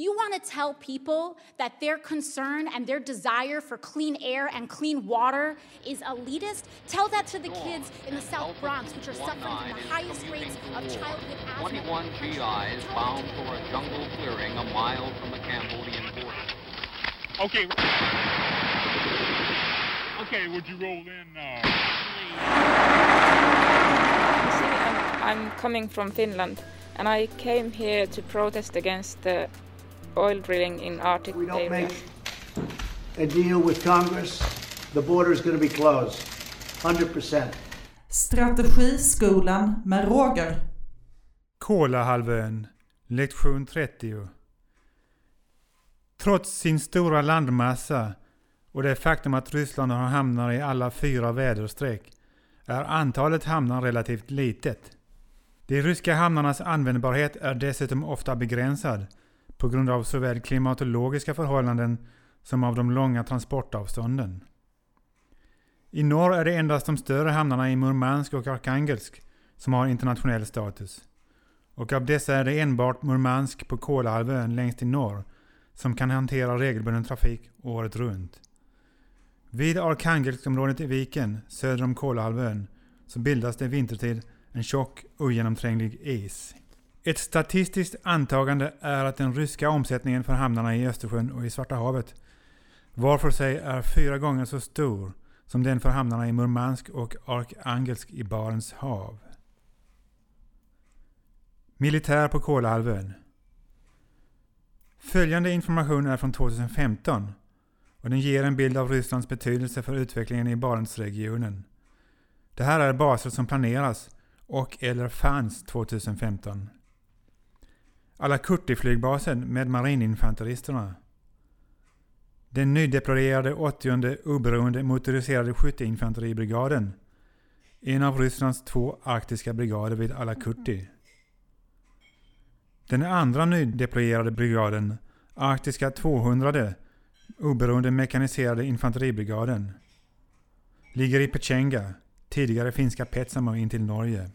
You want to tell people that their concern and their desire for clean air and clean water is elitist? Tell that to the kids in the South Bronx, which are suffering from the highest rates of childhood asthma. 21 GIs bound for a jungle clearing a mile from the Cambodian border. Okay. Okay, would you roll in? Uh... I'm coming from Finland and I came here to protest against the oil drilling in Arctic We don't area. make a deal with Congress, the border is going to be closed. 100%. Strategiskolan med Roger. Kolahalvön, lektion 30. Trots sin stora landmassa och det faktum att Ryssland har hamnar i alla fyra väderstreck är antalet hamnar relativt litet. De ryska hamnarnas användbarhet är dessutom ofta begränsad på grund av såväl klimatologiska förhållanden som av de långa transportavstånden. I norr är det endast de större hamnarna i Murmansk och Arkhangelsk som har internationell status. Och av dessa är det enbart Murmansk på Kolahalvön längst i norr som kan hantera regelbunden trafik året runt. Vid Arkangelskområdet i viken söder om Kolahalvön så bildas det vintertid en tjock ogenomtränglig is. Ett statistiskt antagande är att den ryska omsättningen för hamnarna i Östersjön och i Svarta havet var för sig är fyra gånger så stor som den för hamnarna i Murmansk och Arkangelsk i Barents hav. Militär på Kolahalvön. Följande information är från 2015 och den ger en bild av Rysslands betydelse för utvecklingen i Barentsregionen. Det här är baser som planeras och eller fanns 2015. Alakurti-flygbasen med marininfanteristerna. Den nydeployerade 80 oberoende motoriserade skytteinfanteribrigaden. En av Rysslands två arktiska brigader vid Alakurti. Den andra nydeployerade brigaden, Arktiska 200 oberoende mekaniserade infanteribrigaden, ligger i Pechenga, tidigare finska Petsamo intill Norge.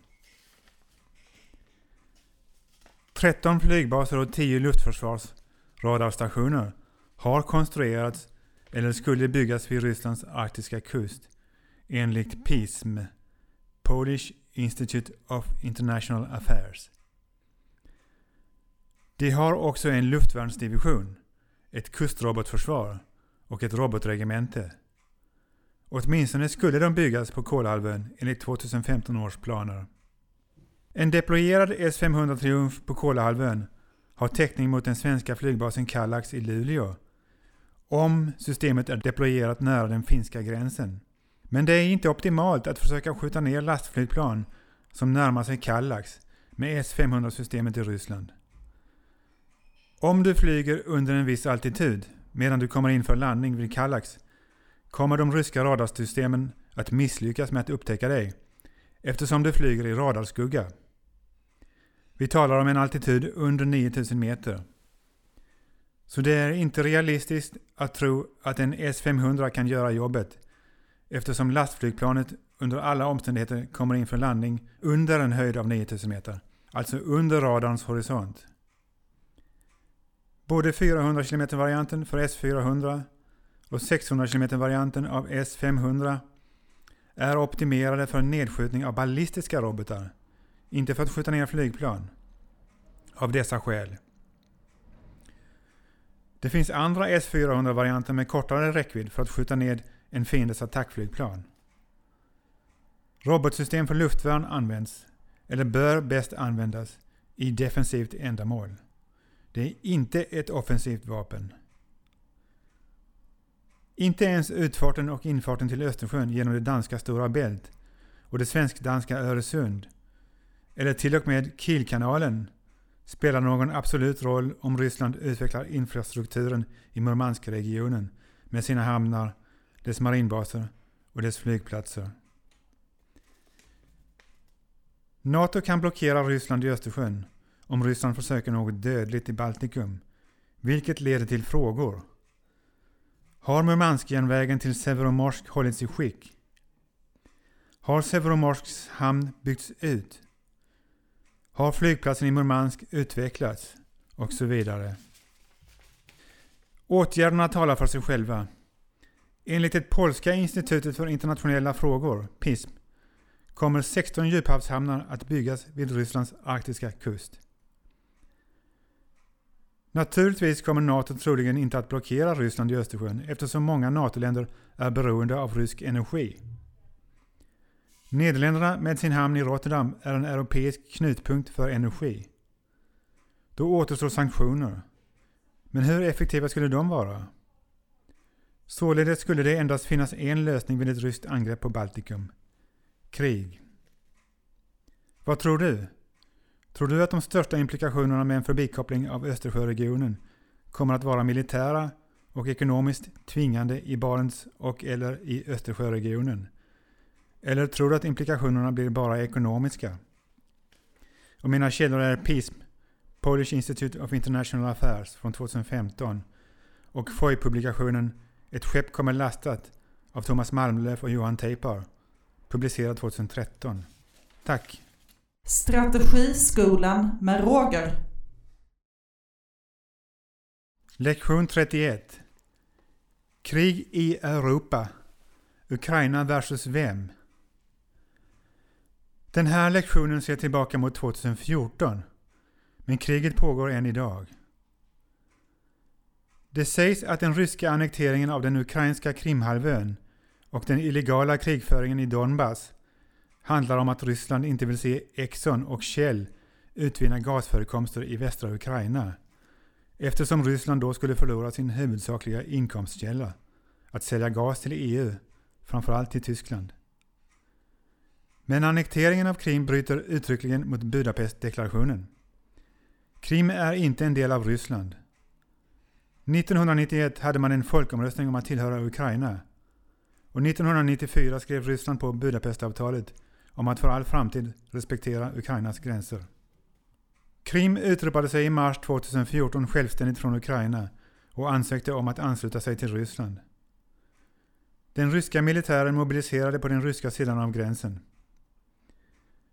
13 flygbaser och 10 luftförsvarsradarstationer har konstruerats eller skulle byggas vid Rysslands arktiska kust enligt PISM, Polish Institute of International Affairs. De har också en luftvärnsdivision, ett kustrobotförsvar och ett robotregemente. Åtminstone skulle de byggas på Kolahalvön enligt 2015 års planer. En deployerad S-500 Triumf på Kolahalvön har täckning mot den svenska flygbasen Kallax i Luleå om systemet är deployerat nära den finska gränsen. Men det är inte optimalt att försöka skjuta ner lastflygplan som närmar sig Kallax med S-500-systemet i Ryssland. Om du flyger under en viss altitud medan du kommer in för landning vid Kallax kommer de ryska radarsystemen att misslyckas med att upptäcka dig eftersom du flyger i radarskugga. Vi talar om en altitud under 9000 meter. Så det är inte realistiskt att tro att en S-500 kan göra jobbet eftersom lastflygplanet under alla omständigheter kommer in för landning under en höjd av 9000 meter, alltså under radarns horisont. Både 400 km-varianten för S-400 och 600 km-varianten av S-500 är optimerade för nedskjutning av ballistiska robotar, inte för att skjuta ner flygplan. Av dessa skäl. Det finns andra S-400-varianter med kortare räckvidd för att skjuta ned en fiendes attackflygplan. Robotsystem för luftvärn används, eller bör bäst användas, i defensivt ändamål. Det är inte ett offensivt vapen. Inte ens utfarten och infarten till Östersjön genom det danska Stora Bält och det svensk-danska Öresund, eller till och med Kielkanalen, spelar någon absolut roll om Ryssland utvecklar infrastrukturen i Murmanskregionen med sina hamnar, dess marinbaser och dess flygplatser. NATO kan blockera Ryssland i Östersjön om Ryssland försöker något dödligt i Baltikum, vilket leder till frågor. Har Murmanskjärnvägen till Severomorsk hållits i skick? Har Severomorsks hamn byggts ut? Har flygplatsen i Murmansk utvecklats? Och så vidare. Åtgärderna talar för sig själva. Enligt det polska institutet för internationella frågor, PISM, kommer 16 djuphavshamnar att byggas vid Rysslands arktiska kust. Naturligtvis kommer NATO troligen inte att blockera Ryssland i Östersjön eftersom många NATO-länder är beroende av rysk energi. Nederländerna med sin hamn i Rotterdam är en europeisk knutpunkt för energi. Då återstår sanktioner. Men hur effektiva skulle de vara? Således skulle det endast finnas en lösning vid ett ryskt angrepp på Baltikum. Krig. Vad tror du? Tror du att de största implikationerna med en förbikoppling av Östersjöregionen kommer att vara militära och ekonomiskt tvingande i Barents och eller i Östersjöregionen? Eller tror du att implikationerna blir bara ekonomiska? Och mina källor är PISM, Polish Institute of International Affairs från 2015 och FOI-publikationen Ett skepp kommer lastat av Thomas Malmlöf och Johan Teipar, publicerad 2013. Tack! Strategiskolan med Roger. Lektion 31 Krig i Europa Ukraina versus vem? Den här lektionen ser tillbaka mot 2014, men kriget pågår än idag. Det sägs att den ryska annekteringen av den ukrainska Krimhalvön och den illegala krigföringen i Donbass handlar om att Ryssland inte vill se Exxon och Shell utvinna gasförekomster i västra Ukraina eftersom Ryssland då skulle förlora sin huvudsakliga inkomstkälla, att sälja gas till EU, framförallt till Tyskland. Men annekteringen av Krim bryter uttryckligen mot Budapestdeklarationen. Krim är inte en del av Ryssland. 1991 hade man en folkomröstning om att tillhöra Ukraina. Och 1994 skrev Ryssland på Budapestavtalet om att för all framtid respektera Ukrainas gränser. Krim utropade sig i mars 2014 självständigt från Ukraina och ansökte om att ansluta sig till Ryssland. Den ryska militären mobiliserade på den ryska sidan av gränsen.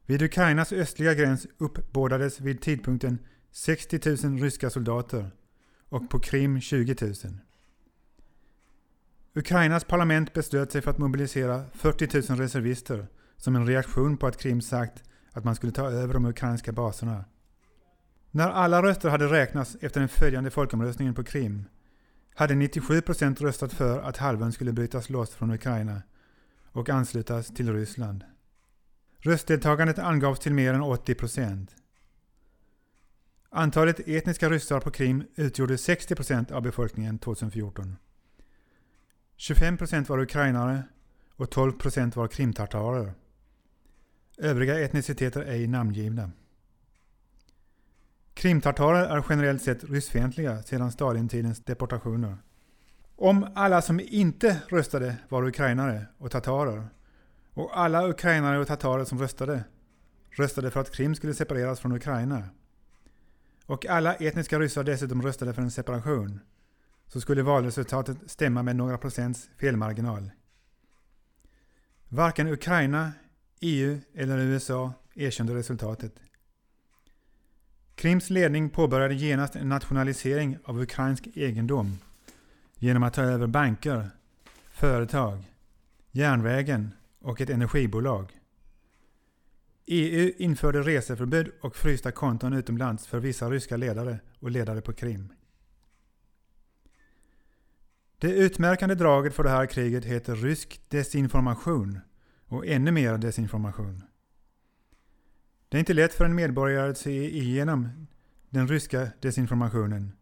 Vid Ukrainas östliga gräns uppbådades vid tidpunkten 60 000 ryska soldater och på Krim 20 000. Ukrainas parlament beslöt sig för att mobilisera 40 000 reservister som en reaktion på att Krim sagt att man skulle ta över de ukrainska baserna. När alla röster hade räknats efter den följande folkomröstningen på Krim hade 97 procent röstat för att halvön skulle brytas loss från Ukraina och anslutas till Ryssland. Röstdeltagandet angavs till mer än 80 procent. Antalet etniska ryssar på Krim utgjorde 60 procent av befolkningen 2014. 25 procent var ukrainare och 12 procent var krimtartarer. Övriga etniciteter ej namngivna. Krimtartarer är generellt sett ryssfientliga sedan Stalintidens deportationer. Om alla som inte röstade var ukrainare och tatarer och alla ukrainare och tatarer som röstade röstade för att Krim skulle separeras från Ukraina och alla etniska ryssar dessutom röstade för en separation så skulle valresultatet stämma med några procents felmarginal. Varken Ukraina, EU eller USA erkände resultatet. Krims ledning påbörjade genast en nationalisering av ukrainsk egendom genom att ta över banker, företag, järnvägen och ett energibolag. EU införde reseförbud och frysta konton utomlands för vissa ryska ledare och ledare på Krim. Det utmärkande draget för det här kriget heter rysk desinformation och ännu mer desinformation. Det är inte lätt för en medborgare att se igenom den ryska desinformationen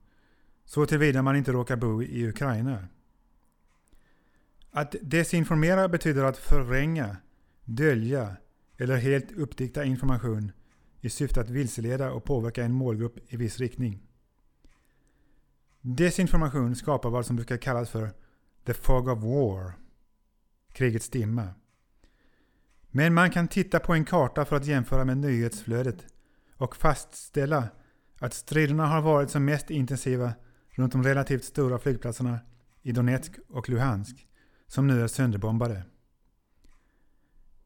så tillvida man inte råkar bo i Ukraina. Att desinformera betyder att förvränga, dölja eller helt uppdikta information i syfte att vilseleda och påverka en målgrupp i viss riktning. Desinformation skapar vad som brukar kallas för the fog of war, krigets dimma. Men man kan titta på en karta för att jämföra med nyhetsflödet och fastställa att striderna har varit som mest intensiva runt de relativt stora flygplatserna i Donetsk och Luhansk, som nu är sönderbombade.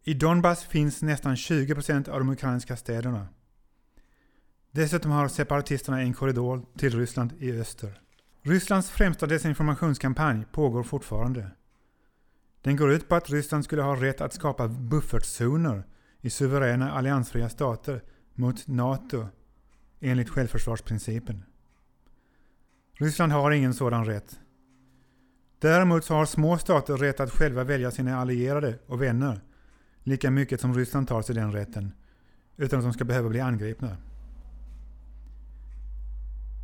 I Donbass finns nästan 20 procent av de ukrainska städerna. Dessutom har separatisterna en korridor till Ryssland i öster. Rysslands främsta desinformationskampanj pågår fortfarande. Den går ut på att Ryssland skulle ha rätt att skapa buffertzoner i suveräna alliansfria stater mot NATO enligt självförsvarsprincipen. Ryssland har ingen sådan rätt. Däremot så har små stater rätt att själva välja sina allierade och vänner lika mycket som Ryssland tar sig den rätten utan att de ska behöva bli angripna.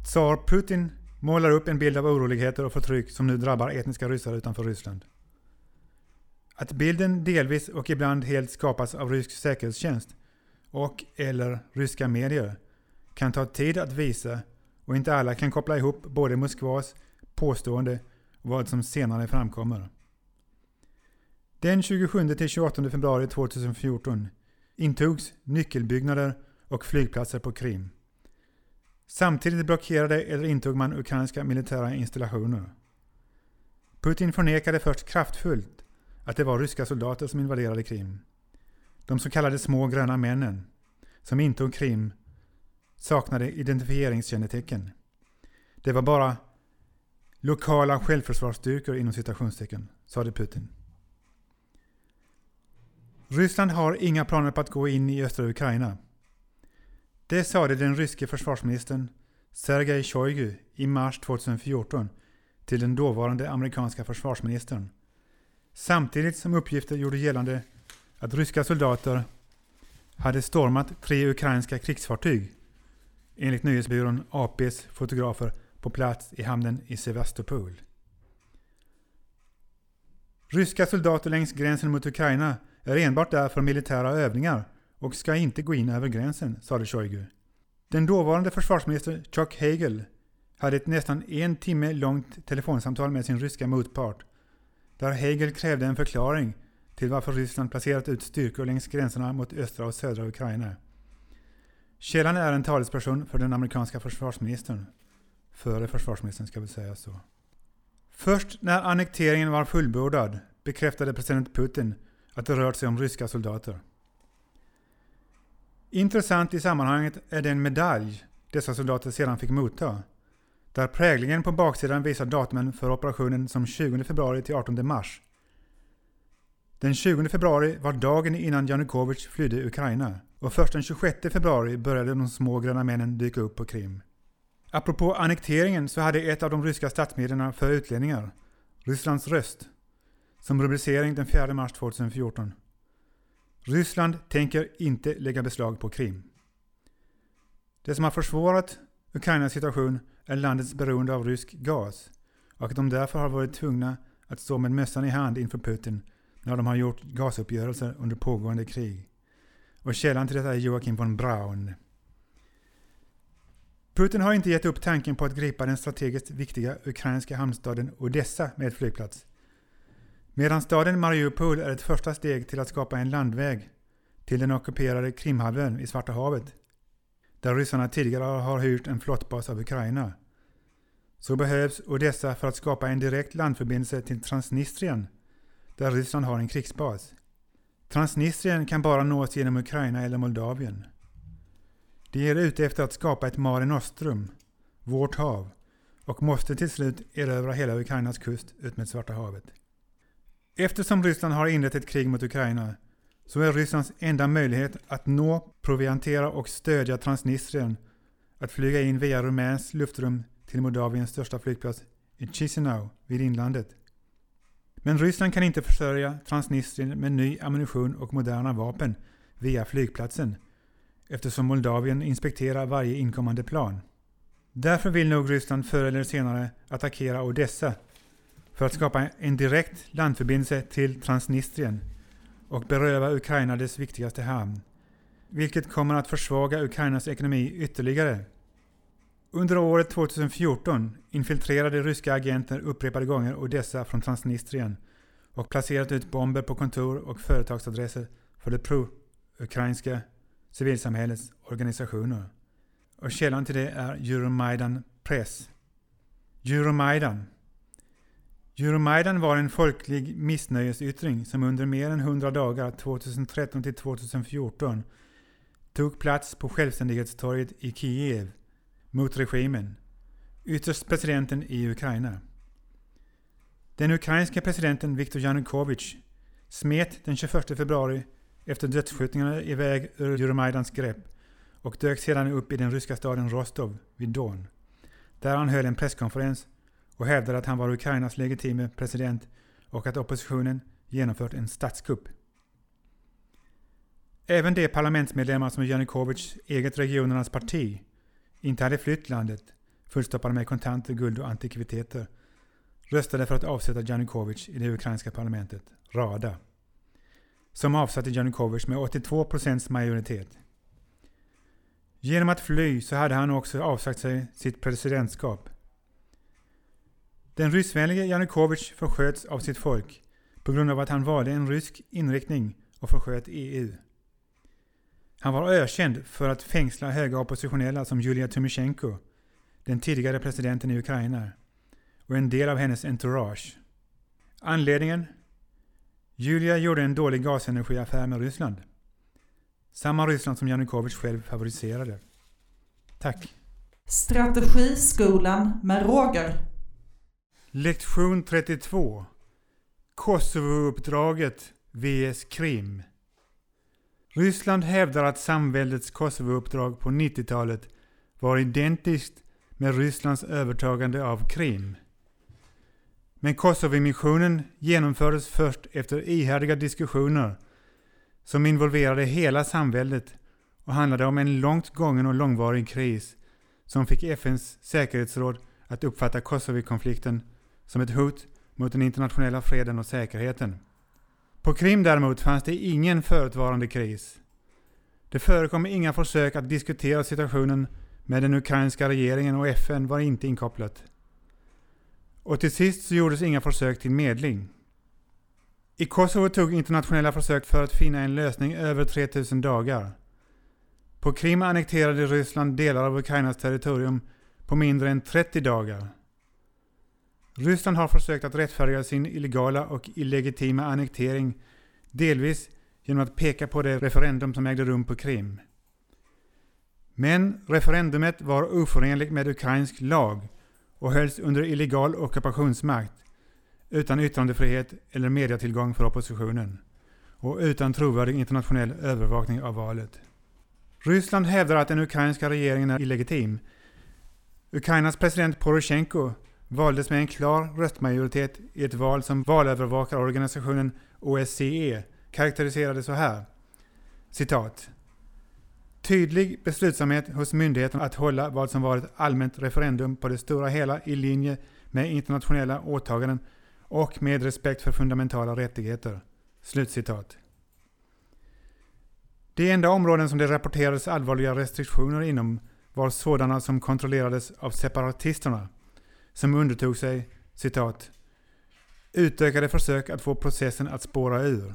Tsar Putin målar upp en bild av oroligheter och förtryck som nu drabbar etniska ryssar utanför Ryssland. Att bilden delvis och ibland helt skapas av rysk säkerhetstjänst och eller ryska medier kan ta tid att visa och inte alla kan koppla ihop både Moskvas påstående vad som senare framkommer. Den 27-28 februari 2014 intogs nyckelbyggnader och flygplatser på Krim. Samtidigt blockerade eller intog man ukrainska militära installationer. Putin förnekade först kraftfullt att det var ryska soldater som invaderade Krim. De så kallade små gröna männen, som intog Krim, saknade identifieringskännetecken. Det var bara lokala självförsvarsstyrkor inom citationstecken, sade Putin. Ryssland har inga planer på att gå in i östra Ukraina. Det sade den ryske försvarsministern Sergej Shoigu i mars 2014 till den dåvarande amerikanska försvarsministern. Samtidigt som uppgifter gjorde gällande att ryska soldater hade stormat tre ukrainska krigsfartyg enligt nyhetsbyrån APs fotografer på plats i hamnen i Sevastopol. Ryska soldater längs gränsen mot Ukraina är enbart där för militära övningar och ska inte gå in över gränsen, sade Shoigu. Den dåvarande försvarsminister Chuck Hagel hade ett nästan en timme långt telefonsamtal med sin ryska motpart där Hagel krävde en förklaring till varför Ryssland placerat ut styrkor längs gränserna mot östra och södra Ukraina. Källan är en talesperson för den amerikanska försvarsministern. Före försvarsministern ska vi säga så. Först när annekteringen var fullbordad bekräftade president Putin att det rört sig om ryska soldater. Intressant i sammanhanget är den medalj dessa soldater sedan fick motta. Där präglingen på baksidan visar datumen för operationen som 20 februari till 18 mars. Den 20 februari var dagen innan Janukovych flydde Ukraina och först den 26 februari började de små gröna männen dyka upp på Krim. Apropå annekteringen så hade ett av de ryska statsmedierna för utlänningar, Rysslands röst, som rubricering den 4 mars 2014. Ryssland tänker inte lägga beslag på Krim. Det som har försvårat Ukrainas situation är landets beroende av rysk gas och att de därför har varit tvungna att stå med mössan i hand inför Putin när de har gjort gasuppgörelser under pågående krig. Och källan till detta är Joakim von Braun. Putin har inte gett upp tanken på att gripa den strategiskt viktiga ukrainska hamnstaden Odessa med flygplats. Medan staden Mariupol är ett första steg till att skapa en landväg till den ockuperade Krimhalvön i Svarta havet, där ryssarna tidigare har hyrt en flottbas av Ukraina, så behövs Odessa för att skapa en direkt landförbindelse till Transnistrien, där Ryssland har en krigsbas. Transnistrien kan bara nås genom Ukraina eller Moldavien. De är ute efter att skapa ett Mare Nostrum, vårt hav, och måste till slut erövra hela Ukrainas kust utmed Svarta havet. Eftersom Ryssland har inlett ett krig mot Ukraina så är Rysslands enda möjlighet att nå, proviantera och stödja Transnistrien att flyga in via rumänskt luftrum till Moldaviens största flygplats i Chisinau vid inlandet. Men Ryssland kan inte försörja Transnistrien med ny ammunition och moderna vapen via flygplatsen eftersom Moldavien inspekterar varje inkommande plan. Därför vill nog Ryssland förr eller senare attackera Odessa för att skapa en direkt landförbindelse till Transnistrien och beröva Ukraina dess viktigaste hamn, vilket kommer att försvaga Ukrainas ekonomi ytterligare. Under året 2014 infiltrerade ryska agenter upprepade gånger Odessa från Transnistrien och placerat ut bomber på kontor och företagsadresser för det pro-ukrainska civilsamhällets organisationer. Och källan till det är Euromaidan Press. Euromaidan Euromaidan var en folklig missnöjesyttring som under mer än 100 dagar 2013 till 2014 tog plats på självständighetstorget i Kiev mot regimen Ytterst presidenten i Ukraina. Den ukrainske presidenten Viktor Yanukovych smet den 21 februari efter dödsskjutningarna iväg ur Euromaidans grepp och dök sedan upp i den ryska staden Rostov vid dawn. Där han höll en presskonferens och hävdade att han var Ukrainas legitime president och att oppositionen genomfört en statskupp. Även de parlamentsmedlemmar som Janukovychs eget regionernas parti inte hade flytt landet, fullstoppade med kontanter, guld och antikviteter, röstade för att avsätta Janukovych i det ukrainska parlamentet, Rada, som avsatte Janukovic med 82 procents majoritet. Genom att fly så hade han också avsagt sig sitt presidentskap. Den ryssvänlige Janukovic försköts av sitt folk på grund av att han valde en rysk inriktning och försköt EU. Han var ökänd för att fängsla höga oppositionella som Julia Tymosjenko, den tidigare presidenten i Ukraina, och en del av hennes entourage. Anledningen? Julia gjorde en dålig gasenergiaffär med Ryssland. Samma Ryssland som Janukovych själv favoriserade. Tack. Strategiskolan med Roger. Lektion 32 Kosovouppdraget vs Krim Ryssland hävdar att samväldets Kosovouppdrag på 90-talet var identiskt med Rysslands övertagande av Krim. Men Kosovomissionen genomfördes först efter ihärdiga diskussioner som involverade hela samväldet och handlade om en långt gången och långvarig kris som fick FNs säkerhetsråd att uppfatta Kosovo-konflikten som ett hot mot den internationella freden och säkerheten. På Krim däremot fanns det ingen förutvarande kris. Det förekom inga försök att diskutera situationen med den ukrainska regeringen och FN var inte inkopplat. Och till sist så gjordes inga försök till medling. I Kosovo tog internationella försök för att finna en lösning över 3000 dagar. På Krim annekterade Ryssland delar av Ukrainas territorium på mindre än 30 dagar. Ryssland har försökt att rättfärdiga sin illegala och illegitima annektering delvis genom att peka på det referendum som ägde rum på Krim. Men referendumet var oförenligt med ukrainsk lag och hölls under illegal ockupationsmakt utan yttrandefrihet eller mediatillgång för oppositionen och utan trovärdig internationell övervakning av valet. Ryssland hävdar att den ukrainska regeringen är illegitim. Ukrainas president Poroshenko valdes med en klar röstmajoritet i ett val som valövervakarorganisationen OSCE karaktäriserade så här. Citat. Tydlig beslutsamhet hos myndigheten att hålla vad som var ett allmänt referendum på det stora hela i linje med internationella åtaganden och med respekt för fundamentala rättigheter. Slutcitat. De enda områden som det rapporterades allvarliga restriktioner inom var sådana som kontrollerades av separatisterna som undertog sig citat utökade försök att få processen att spåra ur.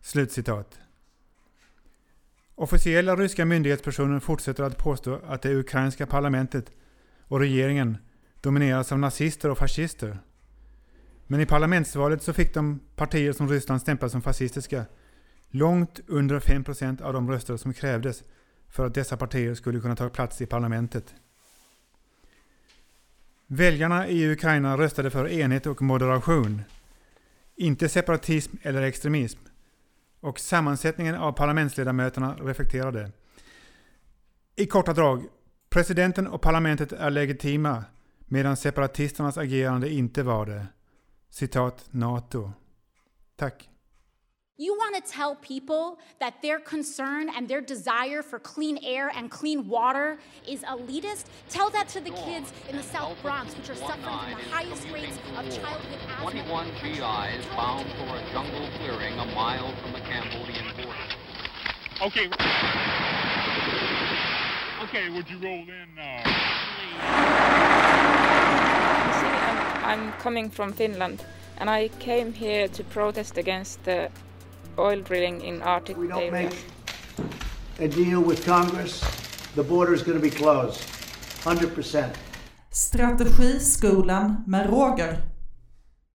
Slutcitat. Officiella ryska myndighetspersoner fortsätter att påstå att det ukrainska parlamentet och regeringen domineras av nazister och fascister. Men i parlamentsvalet så fick de partier som Ryssland stämplar som fascistiska långt under 5 procent av de röster som krävdes för att dessa partier skulle kunna ta plats i parlamentet. Väljarna i Ukraina röstade för enhet och moderation, inte separatism eller extremism. Och sammansättningen av parlamentsledamöterna reflekterade. I korta drag, presidenten och parlamentet är legitima medan separatisternas agerande inte var det. Citat NATO. Tack. You want to tell people that their concern and their desire for clean air and clean water is elitist? Tell that to the kids in the South Bronx, which are suffering from the highest rates of childhood asthma. 21 GIs bound for a jungle clearing a mile from the Cambodian border. Okay. Okay, would you roll in? Uh, See, I'm, I'm coming from Finland and I came here to protest against the oil drilling in Arctic We don't area. make a deal with Congress, the border is going to be closed. 100%. Strategiskolan med Roger.